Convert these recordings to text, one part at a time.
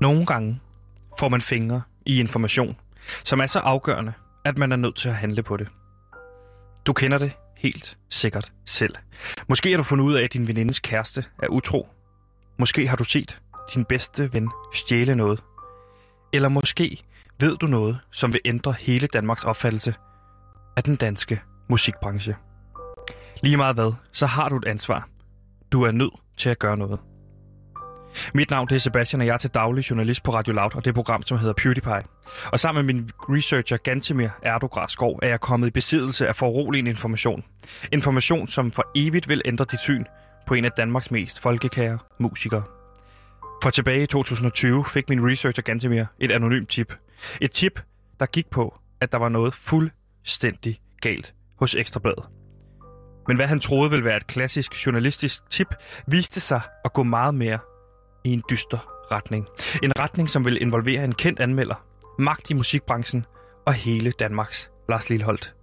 Nogle gange får man fingre i information, som er så afgørende, at man er nødt til at handle på det. Du kender det helt sikkert selv. Måske har du fundet ud af, at din venindes kæreste er utro. Måske har du set din bedste ven stjæle noget. Eller måske ved du noget, som vil ændre hele Danmarks opfattelse af den danske musikbranche. Lige meget hvad, så har du et ansvar. Du er nødt til at gøre noget. Mit navn det er Sebastian, og jeg er til daglig journalist på Radio Loud og det program, som hedder PewDiePie. Og sammen med min researcher Gantemir Erdograskov er jeg kommet i besiddelse af foruroligende information. Information, som for evigt vil ændre dit syn på en af Danmarks mest folkekære musikere. For tilbage i 2020 fik min researcher Gantemir et anonymt tip. Et tip, der gik på, at der var noget fuldstændig galt hos Ekstrabladet. Men hvad han troede ville være et klassisk journalistisk tip, viste sig at gå meget mere i en dyster retning. En retning, som vil involvere en kendt anmelder, magt i musikbranchen og hele Danmarks Lars Lilleholdt.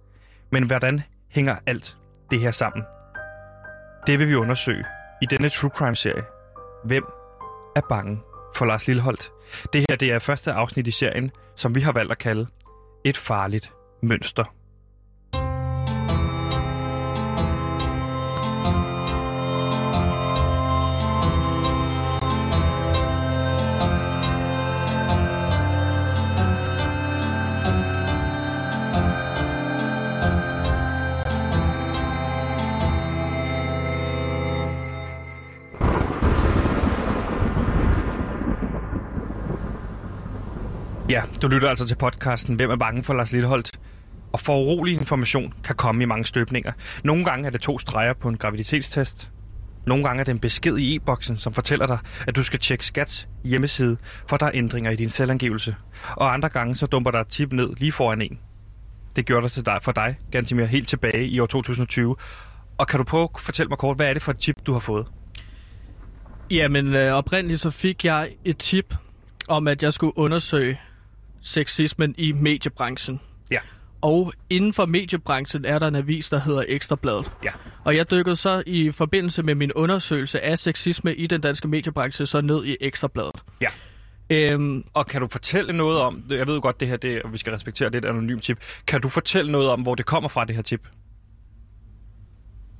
Men hvordan hænger alt det her sammen? Det vil vi undersøge i denne True Crime-serie. Hvem er bange for Lars Lilleholdt? Det her det er første afsnit i serien, som vi har valgt at kalde Et farligt mønster. Ja, du lytter altså til podcasten Hvem er bange for Lars Lilleholdt? Og for urolig information kan komme i mange støbninger. Nogle gange er det to streger på en graviditetstest. Nogle gange er det en besked i e-boksen, som fortæller dig, at du skal tjekke Skats hjemmeside, for der er ændringer i din selvangivelse. Og andre gange så dumper der et tip ned lige foran en. Det gjorde det til dig, for dig, Gantimir, helt tilbage i år 2020. Og kan du prøve at fortælle mig kort, hvad er det for et tip, du har fået? Jamen, øh, oprindeligt så fik jeg et tip om, at jeg skulle undersøge sexismen i mediebranchen. Ja. Og inden for mediebranchen er der en avis, der hedder Ekstrabladet. Ja. Og jeg dykkede så i forbindelse med min undersøgelse af sexisme i den danske mediebranche så ned i Ekstrabladet. Ja. Øhm, Og kan du fortælle noget om, jeg ved jo godt, det her, det, og vi skal respektere, det er et anonymt tip. Kan du fortælle noget om, hvor det kommer fra, det her tip?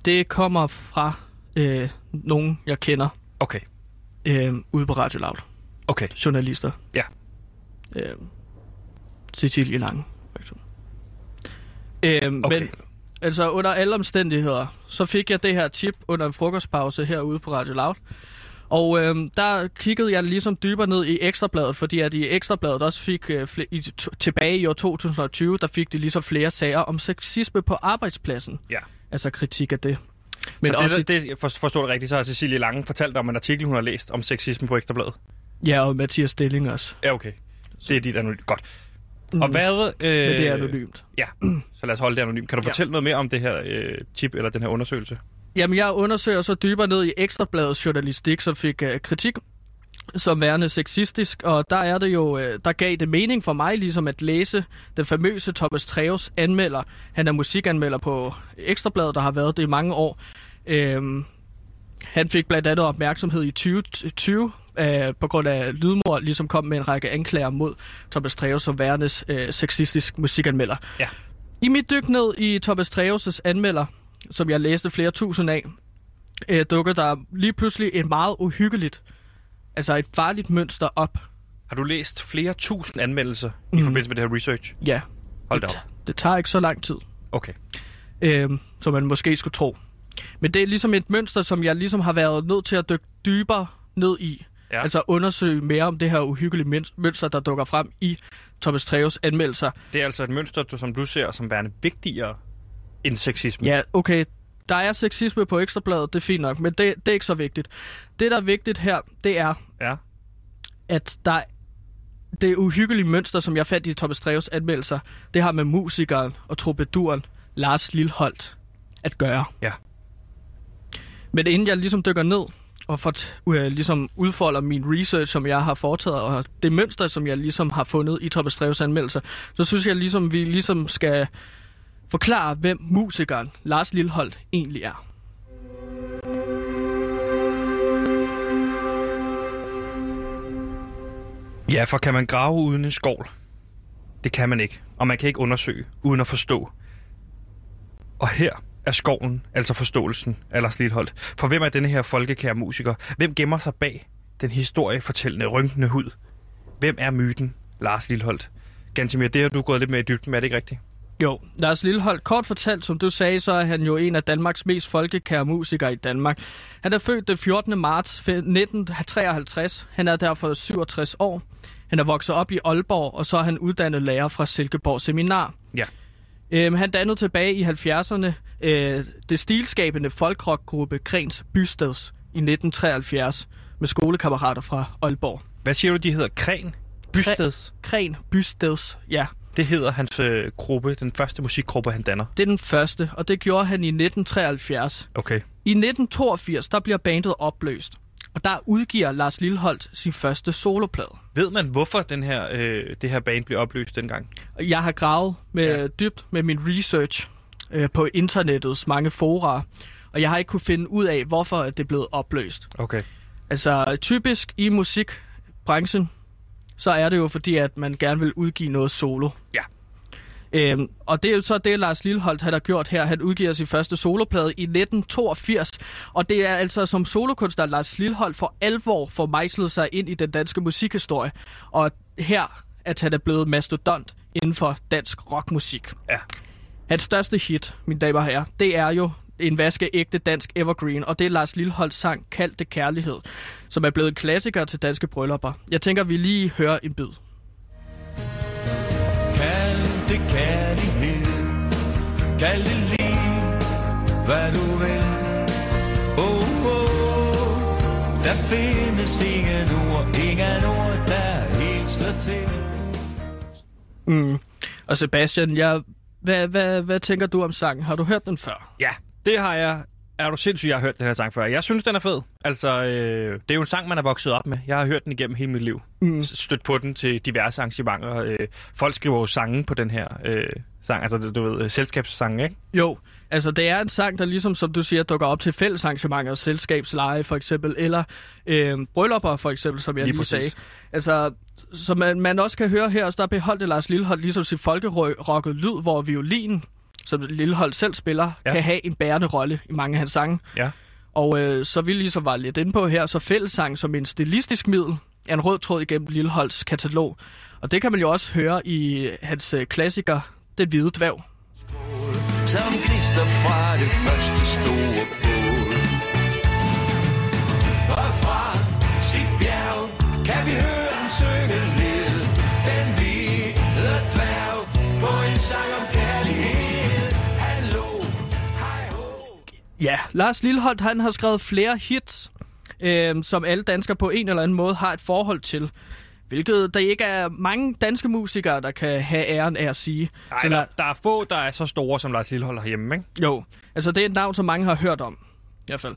det kommer fra øh, nogen, jeg kender Okay, øh, ude på Radio Loud. okay, Journalister. ja. Øh, Cecilie Lange, for eksempel. Øh, Okay. Men altså under alle omstændigheder, så fik jeg det her tip under en frokostpause herude på Radio Loud. Og øh, der kiggede jeg ligesom dybere ned i Ekstrabladet, fordi at i Ekstrabladet også fik øh, i, tilbage i år 2020, der fik de ligesom flere sager om sexisme på arbejdspladsen. Ja. Altså kritik af det. Men så også, det, det, for- forstår det rigtigt, så har Cecilie Lange fortalt om en artikel, hun har læst om sexisme på Ekstrabladet. ja, og Mathias Stilling også. Ja, okay. Det er dit anonymt. Godt. Mm. Og hvad... Øh, Men det er anonymt. Ja, så lad os holde det anonymt. Kan du Ja. fortælle noget mere om det her øh, tip eller den her undersøgelse? Jamen, jeg undersøger så dybere ned i Ekstrabladets journalistik, som fik øh, kritik som værende sexistisk, og der er det jo, øh, der gav det mening for mig ligesom at læse den famøse Thomas Treves anmelder. Han er musikanmelder på Ekstrabladet, der har været det i mange år. Øhm, han fik blandt andet opmærksomhed i 2020 øh, på grund af Lydmor, ligesom kom med en række anklager mod Thomas Treves som værende øh, sexistisk musikanmelder. Ja. I mit dyk ned i Thomas Treves' anmelder, som jeg læste flere tusind af, øh, dukker der lige pludselig et meget uhyggeligt, altså et farligt mønster op. Har du læst flere tusind anmeldelser mm. Mhm. i forbindelse med det her research? Ja, Hold da det, op. det tager ikke så lang tid, Okay. øh, som man måske skulle tro. Men det er ligesom et mønster, som jeg ligesom har været nødt til at dykke dybere ned i. Ja. Altså undersøge mere om det her uhyggelige møn- mønster, der dukker frem i Thomas Treves anmeldelser. Det er altså et mønster, du- som du ser som værende vigtigere end sexisme. Ja, okay. Der er sexisme på Ekstrabladet, det er fint nok, men det, det er ikke så vigtigt. Det, der er vigtigt her, det er, Ja. at der det uhyggelige mønster, som jeg fandt i Thomas Treves anmeldelser, det har med musikeren og troubaduren Lars Lilholdt at gøre. Ja. Men inden jeg ligesom dykker ned og for, uh, ligesom udfolder min research, som jeg har foretaget, og det mønster, som jeg ligesom har fundet i Thomas Treves anmeldelser, så synes jeg ligesom, vi ligesom skal forklare, hvem musikeren Lars Lilleholdt egentlig er. Ja, for kan man grave uden en skovl? Det kan man ikke, og man kan ikke undersøge uden at forstå. Og her er skoven, altså forståelsen af Lars Lilholdt. For hvem er denne her folkekære musiker? Hvem gemmer sig bag den historiefortællende, rynkende hud? Hvem er myten Lars Lilholdt? Gansimir, det har du gået lidt mere i dybden med, er det ikke rigtigt? Jo, Lars Lilleholdt, kort fortalt, som du sagde, så er han jo en af Danmarks mest folkekære musikere i Danmark. Han er født den 14. marts 1953. Han er derfor 67 år. Han er vokset op i Aalborg, og så er han uddannet lærer fra Silkeborg Seminar. Ja. Øhm, han dannede tilbage i 70'erne øh, det stilskabende folkrockgruppe Krens Bysteds i 1973 med skolekammerater fra Aalborg. Hvad siger du, de hedder? Kren? Bysteds? Kren Bysteds, ja. Det hedder hans øh, gruppe, den første musikgruppe, han danner. Det er den første, og det gjorde han i 1973. Okay. I 1982, der bliver bandet opløst, og der udgiver Lars Lilleholdt sin første soloplade. Ved man, hvorfor den her, øh, det her band blev opløst dengang? Jeg har gravet med, Ja. dybt med min research øh, på internettets mange fora, og jeg har ikke kunne finde ud af, hvorfor det er blevet opløst. Okay. Altså typisk i musikbranchen, så er det jo fordi, at man gerne vil udgive noget solo. Ja. Øhm, og det er jo så det, Lars Lilleholdt han har gjort her. Han udgiver sin første soloplade i 1982. Og det er altså som solokunstner, Lars Lilleholdt for alvor får mejslet sig ind i den danske musikhistorie. Og her at han er blevet mastodont inden for dansk rockmusik. Ja. Hans største hit, mine damer og herrer, det er jo en vaskeægte dansk evergreen, og det er Lars Lilleholds sang Kald det Kærlighed, som er blevet en klassiker til danske bryllupper. Jeg tænker, vi lige hører en bid. Det kærlighed Kald det liv Hvad du vil Oh, oh Der findes ingen ord Ingen ord, der helt slår til Mm. Og Sebastian, jeg, hvad, hvad, hvad tænker du om sangen? Har du hørt den før? Ja, det har jeg. Er du sindssyg, jeg har hørt den her sang før. Jeg synes, den er fed. Altså, øh, det er jo en sang, man er vokset op med. Jeg har hørt den igennem hele mit liv. Mm. Stødt på den til diverse arrangementer. Øh, folk skriver jo sange på den her øh, sang. Altså, du, ved, øh, selskabssange, ikke? Jo, altså det er en sang, der ligesom, som du siger, dukker op til fællesarrangementer, selskabsleje for eksempel, eller øh, bryllupper for eksempel, som jeg Lige lige, sagde. Altså, som man, man også kan høre her, så der beholdte Lars Lillehold ligesom sit folkerocket lyd, hvor violin, som Lillehold selv spiller, Ja. kan have en bærende rolle i mange af hans sange. Ja. Og øh, så vi ligesom var lidt inde på her, så fællessang som en stilistisk middel er en rød tråd igennem Lilleholds katalog. Og det kan man jo også høre i hans øh, klassiker, Den Hvide Dværg. Som fra det første Ja, Lars Lilleholdt han har skrevet flere hits, øh, som alle danskere på en eller anden måde har et forhold til. Hvilket der ikke er mange danske musikere, der kan have æren af at sige. Ej, Så der, der, er få, der er så store, som Lars Lillehold herhjemme, ikke? jo, altså det er et navn, som mange har hørt om. I hvert fald.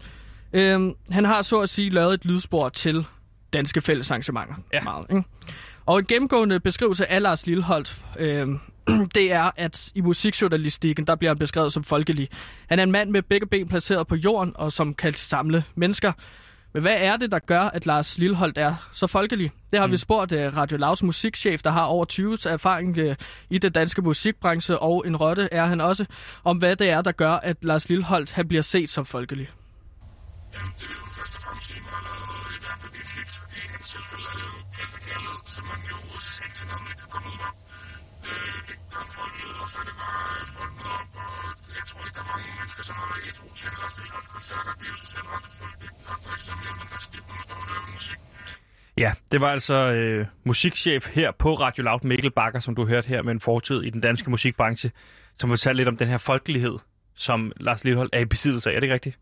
Øh, han har så at sige lavet et lydspor til danske fællesarrangementer. Ja. Meget, ikke? Og en gennemgående beskrivelse af Lars Lilleholdt, øh, det er, at i musikjournalistikken, der bliver han beskrevet som folkelig. Han er en mand med begge ben placeret på jorden, og som kan samle mennesker. Men hvad er det, der gør, at Lars Lilleholdt er så folkelig? Det har mm. vi spurgt uh, Radio Lavs musikchef, der har over 20 års erfaring uh, i den danske musikbranche, og en rotte er han også, om hvad det er, der gør, at Lars Lilleholdt han bliver set som folkelig. Jamen, det vil jo først og fremmest at man har lavet i hvert fald et hit. I hans tilfælde som man jo til navnet kan komme ud med. Øh, det gør folk ved, og så er det bare folk møder op, og jeg tror ikke, der er mange mennesker, som har været et til en Lars Lilleholdt koncert, der bliver socialt ret folkeligt. Og for eksempel, at man kan stippe, når og hører musik. Ja, det var altså øh, musikchef her på Radio Loud, Mikkel Bakker, som du hørte her med en fortid i den danske musikbranche, som fortalte lidt om den her folkelighed, som Lars Lillehold er i besiddelse af. Er det ikke rigtigt?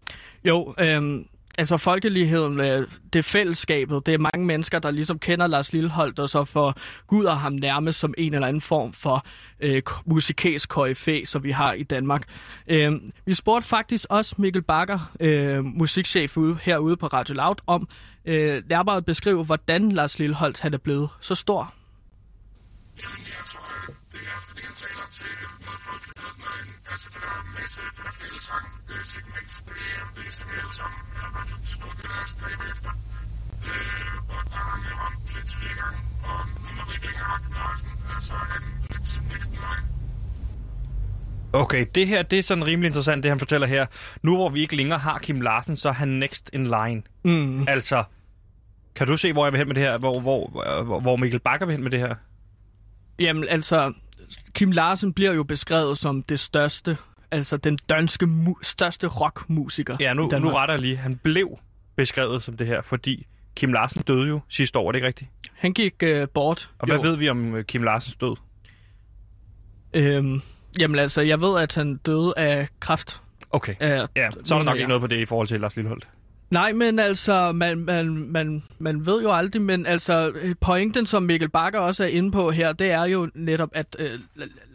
Jo, øhm, altså folkeligheden, øh, det fællesskabet, det er mange mennesker, der ligesom kender Lars Lilleholdt, og så får Gud og ham nærmest som en eller anden form for øh, musikalsk koryfæ, som vi har i Danmark. Øh, vi spurgte faktisk også Mikkel Bakker, øh, musikchef ude, herude på Radio Loud, om øh, nærmere at beskrive, hvordan Lars Lilleholdt han er blevet så stor til en, altså der til det der fællesang segment, det er det, som alle sammen er i hvert fald stort det, der stræber efter. Øh, og der har han haft lidt flere gange, og nu når vi ikke længere har Larsen, så er han lidt næsten line. Okay, det her det er sådan rimelig interessant, det han fortæller her. Nu hvor vi ikke længere har Kim Larsen, så er han next in line. Mm. Altså, kan du se, hvor jeg vil hen med det her? Hvor, hvor, hvor, hvor Mikkel Bakker vil hen med det her? Jamen altså, Kim Larsen bliver jo beskrevet som det største, altså den danske mu- største rockmusiker Ja, nu, nu retter jeg lige. Han blev beskrevet som det her, fordi Kim Larsen døde jo sidste år, er det ikke rigtigt? Han gik øh, bort. Og hvad ved vi om øh, Kim Larsens død? Øhm, jamen altså, jeg ved, at han døde af kræft. Okay. Af, Ja, så er der nok ikke noget på det i forhold til Lars Lilleholdt. Nej, men altså, man, man, man, man ved jo aldrig, men altså, pointen, som Mikkel Bakker også er inde på her, det er jo netop, at øh,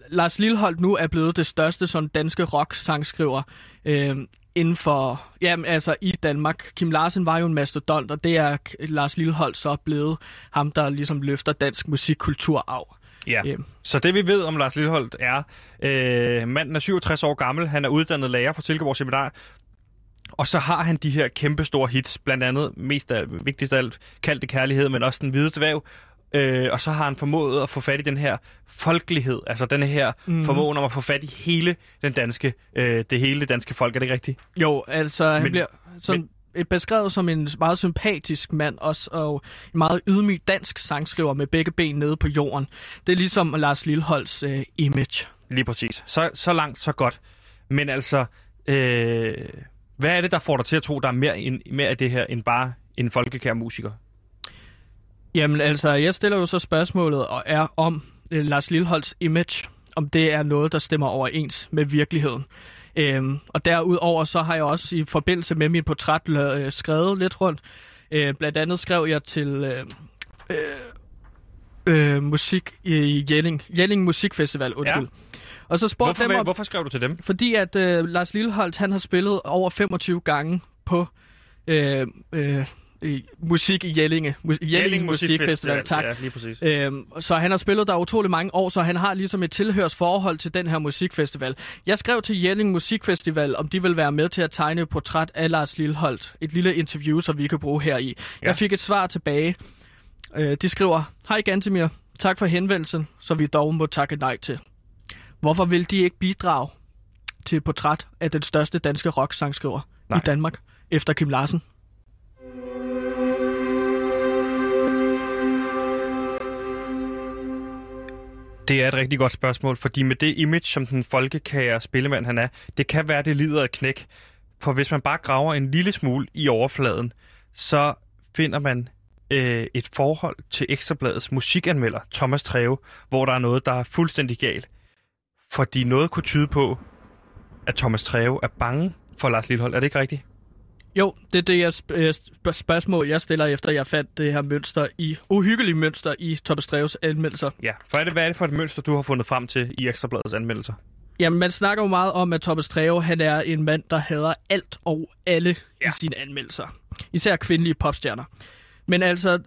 Lars Lilleholdt nu er blevet det største sådan, danske rock-sangskriver øh, inden for, jamen altså i Danmark. Kim Larsen var jo en mastodont, og det er Lars Lilleholdt så blevet ham, der ligesom løfter dansk musikkultur af. Ja. Ja. Så det vi ved om Lars Lilleholdt er, øh, manden er 67 år gammel, han er uddannet lærer fra Silkeborg Seminar, og så har han de her kæmpe store hits, blandt andet mest af, vigtigst af alt, Kaldte Kærlighed, men også Den Hvide Dvæv. Øh, og så har han formået at få fat i den her folkelighed, altså den her mm. formåen om at få fat i hele den danske, øh, det hele danske folk, er det ikke rigtigt? Jo, altså han Men- bliver sådan men... beskrevet som en meget sympatisk mand også, og en meget ydmyg dansk sangskriver med begge ben nede på jorden. Det er ligesom Lars Lilleholds øh, image. Lige præcis. Så, så langt, så godt. Men altså, øh, hvad er det, der får dig til at tro, der er mere, end, mere af det her, end bare en folkekær musiker? Jamen altså, jeg stiller jo så spørgsmålet og er om øh, Lars Lilleholds image, om det er noget, der stemmer overens med virkeligheden. Øhm, og derudover så har jeg også i forbindelse med mit portræt øh, skrevet lidt rundt. Øh, blandt andet skrev jeg til øh, øh, øh, musik i Jelling, Jelling Musikfestival, undskyld. Ja. Og så spurgte Hvorfor, dem, om, hvorfor skrev du til dem? fordi at øh, Lars Lilleholdt, han har spillet over 25 gange på øh, øh, musik i Jellinge. Mu- Jelling Musikfestival, tak. Ja, lige præcis. Øhm, så han har spillet der utrolig mange år, så han har ligesom et tilhørsforhold til den her musikfestival. Jeg skrev til Jelling Musikfestival, om de vil være med til at tegne et portræt af Lars Lilleholdt. Et lille interview, som vi kan bruge her i. Ja. Jeg fik et svar tilbage. Øh, de skriver, Hej Gantemir, tak for henvendelsen, så vi dog må takke nej til. Hvorfor vil de ikke bidrage til et portræt af den største danske rock-sangskriver i Danmark, efter Kim Larsen? Det er et rigtig godt spørgsmål, fordi med det image, som den folkekære spillemand han er, det kan være, det lider af knæk. For hvis man bare graver en lille smule i overfladen, så finder man øh, et forhold til Ekstrabladets musikanmelder, Thomas Treve, hvor der er noget, der er fuldstændig galt. Fordi noget kunne tyde på, at Thomas Treve er bange for Lars Lillehold. Er det ikke rigtigt? Jo, det er det jeg sp- sp- spørgsmål, jeg stiller efter, jeg fandt det her mønster i, uhyggelige mønster i Thomas Dreves anmeldelser. Ja. For er det, hvad er det for et mønster, du har fundet frem til i Ekstrabladets anmeldelser? Jamen, man snakker jo meget om, at Thomas Dreve, han er en mand, der hader alt og alle. Ja. i sine anmeldelser. Især kvindelige popstjerner. Men altså,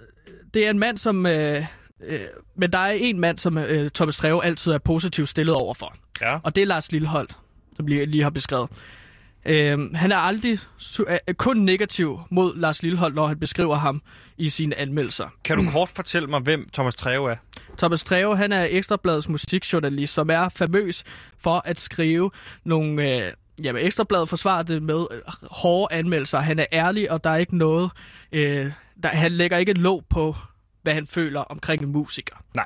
det er en mand, som... Øh, øh, men der er en mand, som øh, Thomas Dreve altid er positivt stillet overfor. Ja. Og det er Lars Lilleholdt, som lige, lige har beskrevet. Øhm, han er aldrig er kun negativ mod Lars Lilleholdt, når han beskriver ham i sine anmeldelser. Kan du kort fortælle mig, hvem Thomas Treve er? Thomas Treve, han er Ekstrabladets musikjournalist, som er famøs for at skrive nogle... Øh, jamen, Ekstrabladet forsvarer det med øh, hårde anmeldelser. Han er ærlig, og der er ikke noget... Øh, der, han lægger ikke et låg på, hvad han føler omkring en musiker. Nej.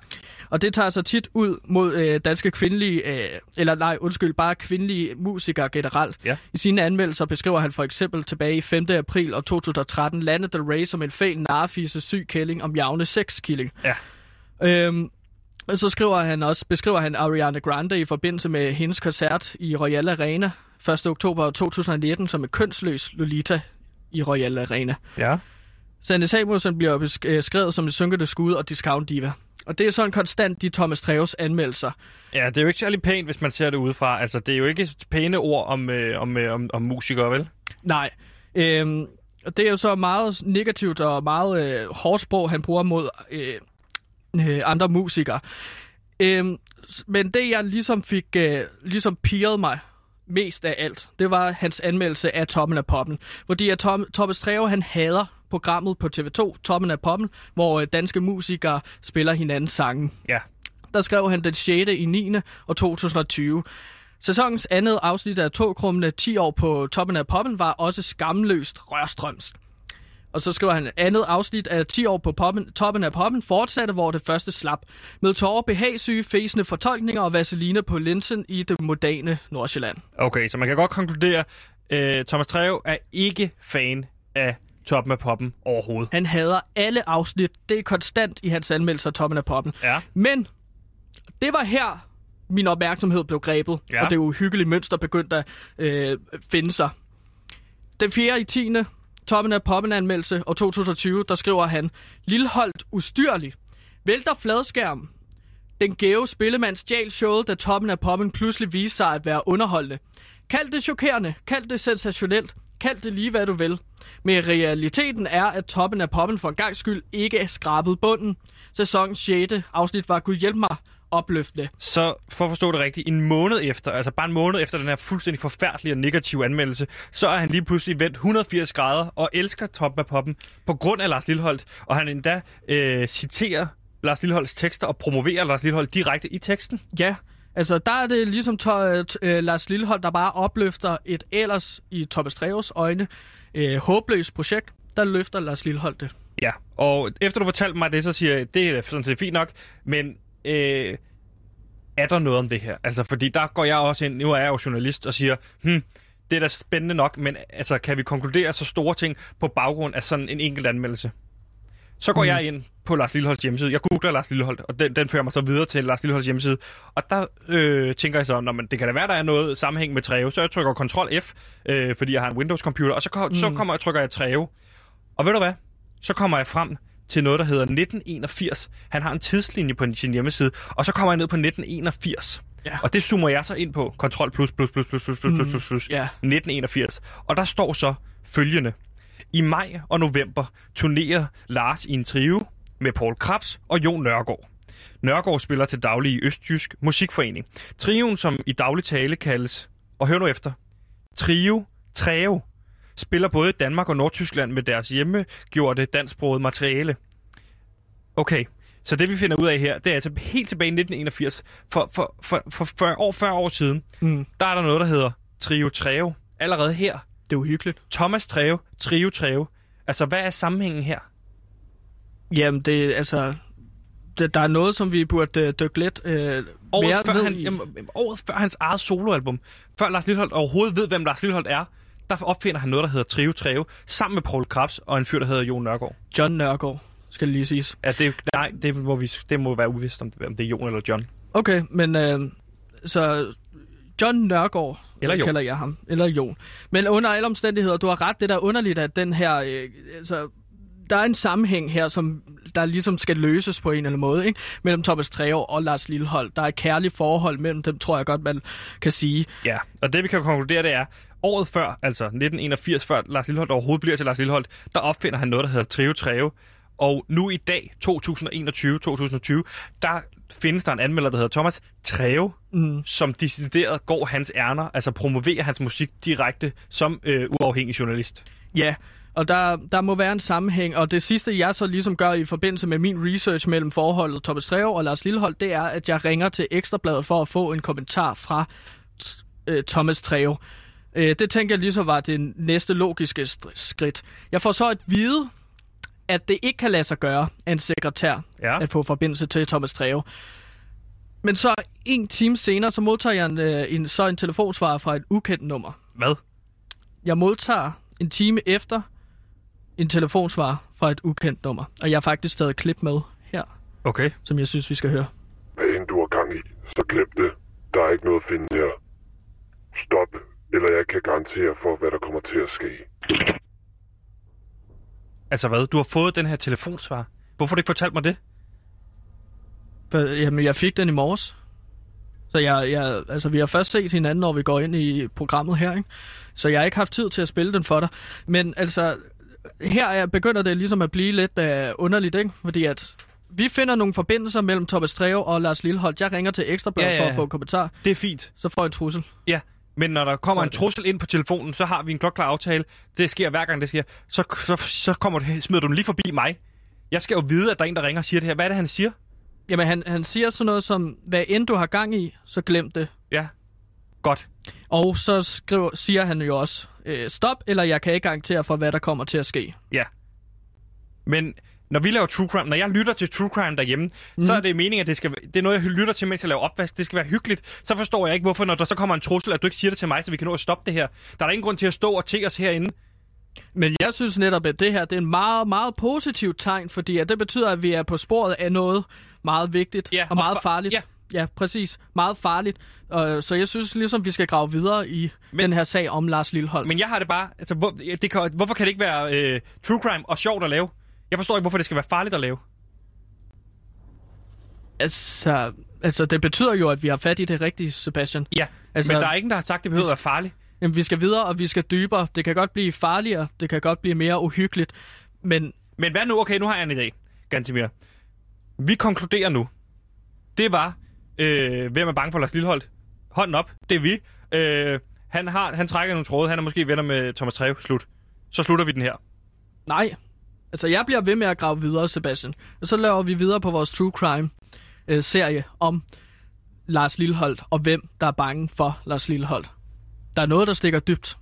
Og det tager sig tit ud mod øh, danske kvindelige, øh, eller nej, undskyld, bare kvindelige musikere generelt. Ja. I sine anmeldelser beskriver han for eksempel tilbage i 5. april år 2013 Lana Del Rey som en fæl narfise syg kælling om javne sexkilling. Ja. Øhm, og så skriver han også, beskriver han Ariana Grande i forbindelse med hendes koncert i Royal Arena 1. oktober 2019 som en kønsløs Lolita i Royal Arena. Ja. Sanne Samuelsen bliver beskrevet som en synkende skud og discount diva. Og det er sådan konstant de Thomas Treves anmeldelser. Ja, det er jo ikke særlig pænt, hvis man ser det udefra. Altså, det er jo ikke pæne ord om, øh, om, øh, om, om musikere, vel? Nej. Øhm, og det er jo så meget negativt og meget øh, hårdt sprog, han bruger mod øh, øh, andre musikere. Øhm, men det, jeg ligesom fik øh, ligesom pirret mig mest af alt, det var hans anmeldelse af Toppen af Poppen. Fordi at Tom, Thomas Treve, han hader programmet på TV2, Toppen af Poppen, hvor øh, danske musikere spiller hinandens sange. Ja. Der skrev han den 6. i 9. og 2020. Sæsonens andet afsnit af Togkrummene 10 år på Toppen af Poppen var også skamløst rørstrømsk. Og så skriver han, andet afsnit af 10 år på poppen, toppen af poppen fortsatte, hvor det første slap. Med tårer, behagsyge, fæsende fortolkninger og vaseline på linsen i det moderne Nordsjælland. Okay, så man kan godt konkludere, øh, Thomas Treve er ikke fan af Toppen af Poppen overhovedet. Han hader alle afsnit. Det er konstant i hans anmeldelser af toppen af poppen. Ja. Men det var her, min opmærksomhed blev grebet, Ja. og det uhyggelige mønster begyndte at øh, finde sig. Den 4. i 10. Toppen af poppen anmeldelse og 2020, der skriver han, Lilleholdt ustyrlig. Vælter fladskærm. Den gæve spillemand stjal showet, da toppen af poppen pludselig viste sig at være underholdende. Kald det chokerende, kald det sensationelt, kald det lige hvad du vil. Men realiteten er, at toppen af poppen for en gang skyld ikke er skrabet bunden. Sæsonens 6. afsnit var, gud hjælp mig, opløftende. Så for at forstå det rigtigt, en måned efter, altså bare en måned efter den her fuldstændig forfærdelige og negative anmeldelse, så er han lige pludselig vendt 180 grader og elsker Toppen af Poppen på grund af Lars Lilleholdt. Og han endda øh, citerer Lars Lilleholds tekster og promoverer Lars Lilleholdt direkte i teksten. Ja, altså der er det ligesom to, t- øh, Lars Lillehold, der bare opløfter et ellers i Thomas Treves øjne øh, håbløst projekt. Der løfter Lars Lillehold det. Ja, og efter du fortalte mig det, så siger jeg, det er sådan set fint nok, men øh, er der noget om det her? Altså, fordi der går jeg også ind, nu er jeg jo journalist, og siger, hmm, det er da spændende nok, men altså, kan vi konkludere så store ting på baggrund af sådan en enkelt anmeldelse? Så går mm. jeg ind på Lars Lilleholds hjemmeside. Jeg googler Lars Lilleholdt, og den, den fører mig så videre til Lars Lilleholds hjemmeside. Og der øh, tænker jeg så, men det kan da være, der er noget sammenhæng med Treve. Så jeg trykker Ctrl F, øh, fordi jeg har en Windows-computer, og så, mm. så kommer jeg, trykker jeg Treve. Og ved du hvad? Så kommer jeg frem til noget, der hedder 1981. Han har en tidslinje på sin hjemmeside, og så kommer jeg ned på 1981. Ja. Og det zoomer jeg så ind på. Ctrl plus plus plus plus plus plus plus plus plus. ja. 1981. Og der står så følgende. I maj og november turnerer Lars i en trio med Paul Krabs og Jon Nørgaard. Nørgaard spiller til daglig i Østjysk Musikforening. Trioen, som i daglig tale kaldes, og hør nu efter, Trio Treo, spiller både i Danmark og Nordtyskland med deres hjemmegjorte dansksproget materiale. Okay, så det vi finder ud af her, det er altså helt tilbage i 1981, for, for, for, for 40 år, 40 år siden, Mm. der er der noget, der hedder Trio Treo. Allerede her. Det er uhyggeligt. Thomas Treo, Trio Treo. Altså, hvad er sammenhængen her? Jamen, det er altså... Det, der er noget, som vi burde øh, dykke lidt øh, mere Året før, ned han, i. jamen, året før hans eget soloalbum, før Lars Lilleholdt overhovedet ved, hvem Lars Lilleholdt er, der opfinder han noget, der hedder Trio Treo, sammen med Paul Krabs og en fyr, der hedder Jon Nørgaard. John Nørgaard, skal det lige siges. Ja, det, nej, det må, vi, det må være uvist, om det, om det er Jon eller John. Okay, men øh, så John Nørgaard, Eller Jon. kalder jeg ham, eller Jon. Men under alle omstændigheder, du har ret, det der er underligt, at den her, øh, altså, der er en sammenhæng her, som der ligesom skal løses på en eller anden måde, ikke? mellem Thomas Treve og Lars Lillehold. Der er et kærligt forhold mellem dem, tror jeg godt, man kan sige. Ja, og det vi kan konkludere, det er, året før, altså 1981, før Lars Lilleholdt overhovedet bliver til Lars Lilleholdt, der opfinder han noget, der hedder Trio Treo. Og nu i dag, 2021-2020, der findes der en anmelder, der hedder Thomas Treo, Mm. som decideret går hans ærner, altså promoverer hans musik direkte som øh, uafhængig journalist. Ja, og der, der må være en sammenhæng, og det sidste, jeg så ligesom gør i forbindelse med min research mellem forholdet Thomas Treve og Lars Lillehold, det er, at jeg ringer til Ekstrabladet for at få en kommentar fra øh, Thomas Treve. Øh, det tænker jeg ligesom var det næste logiske skridt. Jeg får så at vide, at det ikke kan lade sig gøre af en sekretær Ja. at få forbindelse til Thomas Treve. Men så en time senere, så modtager jeg en, øh, en, så en telefonsvar fra et ukendt nummer. Hvad? Jeg modtager en time efter en telefonsvar fra et ukendt nummer. Og jeg har faktisk taget et klip med her, Okay. som jeg synes, vi skal høre. Hvad end du har gang i, så glem det. Der er ikke noget at finde her. Stop, eller jeg kan garantere for, hvad der kommer til at ske. Altså hvad? Du har fået den her telefonsvar. Hvorfor har du ikke fortalt mig det? For, jamen, jeg fik den i morges. Så jeg, jeg, altså, vi har først set hinanden, når vi går ind i programmet her, ikke? Så jeg har ikke haft tid til at spille den for dig. Men altså, her er, begynder det ligesom at blive lidt uh, underligt, ikke? Fordi at vi finder nogle forbindelser mellem Thomas Treve og Lars Lilleholdt. Jeg ringer til Ekstrabladet Ja, ja, for ja. at få en kommentar. Det er fint. Så får jeg en trussel. Ja, Men når der kommer en trussel ind på telefonen, så har vi en klokklar aftale. Det sker hver gang, det sker. Så, så, så kommer det, smider du den lige forbi mig. Jeg skal jo vide, at der er en, der ringer og siger det her. Hvad er det, han siger? Jamen, han, han siger sådan noget som, hvad end du har gang i, så glem det. Ja. Godt. Og så skriver, siger han jo også, øh, stop, eller jeg kan ikke garantere for, hvad der kommer til at ske. Ja. Men når vi laver true crime, når jeg lytter til true crime derhjemme, mm. så er det meningen, at det, skal, det er noget, jeg lytter til, mens jeg laver opvask. Det skal være hyggeligt. Så forstår jeg ikke, hvorfor, når der så kommer en trussel, at du ikke siger det til mig, så vi kan nå at stoppe det her. Der er ingen grund til at stå og te os herinde. Men jeg synes netop, at det her det er en meget, meget positivt tegn, fordi at det betyder, at vi er på sporet af noget meget vigtigt Ja, og og meget fa- farligt. ja. ja, præcis. Meget farligt. Uh, så jeg synes ligesom, vi skal grave videre i Men... den her sag om Lars Lillehold. Men jeg har det bare... Altså, hvor, det kan, hvorfor kan det ikke være øh, true crime og sjovt at lave? Jeg forstår ikke, hvorfor det skal være farligt at lave. Altså, altså, det betyder jo, at vi har fat i det rigtige, Sebastian. Ja, Altså- men der er ingen, der har sagt, at det behøver at være farligt. Jamen, vi skal videre, og vi skal dybere. Det kan godt blive farligere, det kan godt blive mere uhyggeligt, men Men hvad nu? Okay, nu har jeg en idé, Gantimir. Vi konkluderer nu. Det var, øh, hvem er bange for Lars Lilleholdt? Hånden op, det er vi. Øh, han, har, han trækker nogle tråde, han er måske venner med Thomas Treve. Slut. Så slutter vi den her. nej. Altså, jeg bliver ved med at grave videre, Sebastian. Og så laver vi videre på vores True Crime-serie om Lars Lilleholdt, og hvem der er bange for Lars Lilleholdt. Der er noget, der stikker dybt.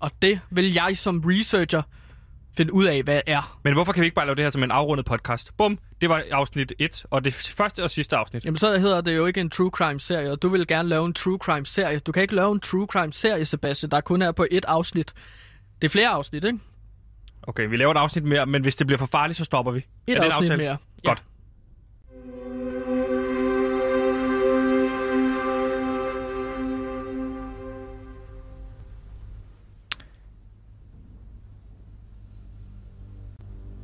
Og det vil jeg som researcher finde ud af, hvad er. Men hvorfor kan vi ikke bare lave det her som en afrundet podcast? Bum, det var afsnit 1, og det første og sidste afsnit. Jamen, så hedder det jo ikke en True Crime-serie, og du vil gerne lave en True Crime-serie. Du kan ikke lave en True Crime-serie, Sebastian, der kun er på et afsnit. Det er flere afsnit, ikke? Okay, vi laver et afsnit mere, men hvis det bliver for farligt, så stopper vi. Et er det afsnit aftale? mere. Godt.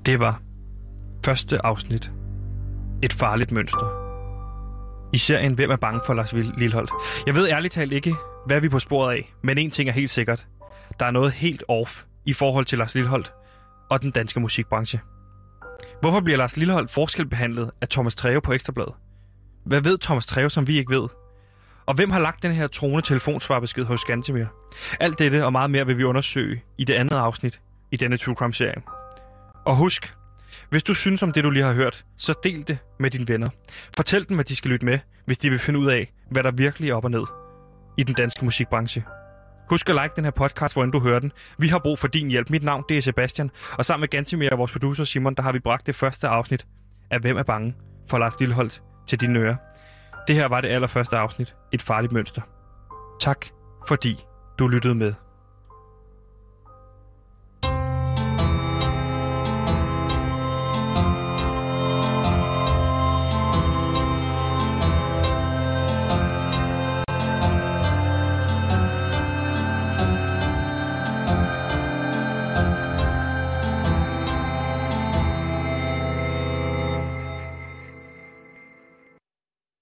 Det var første afsnit. Et farligt mønster. I serien Hvem er bange for Lars Lilleholdt? Jeg ved ærligt talt ikke, hvad vi er på sporet af, men en ting er helt sikkert. Der er noget helt off i forhold til Lars Lilleholdt og den danske musikbranche. Hvorfor bliver Lars Lillehold forskelbehandlet af Thomas Treve på Ekstrabladet? Hvad ved Thomas Treve, som vi ikke ved? Og hvem har lagt den her trone telefonsvarbesked hos Gantemir? Alt dette og meget mere vil vi undersøge i det andet afsnit i denne True Crime-serie. Og husk, hvis du synes om det, du lige har hørt, så del det med dine venner. Fortæl dem, at de skal lytte med, hvis de vil finde ud af, hvad der virkelig er op og ned i den danske musikbranche. Husk at like den her podcast, hvor end du hører den. Vi har brug for din hjælp. Mit navn det er Sebastian, og sammen med Gantimir og vores producer Simon, der har vi bragt det første afsnit af Hvem er bange for Lars Lilleholdt til dine ører. Det her var det allerførste afsnit. Et farligt mønster. Tak, fordi du lyttede med.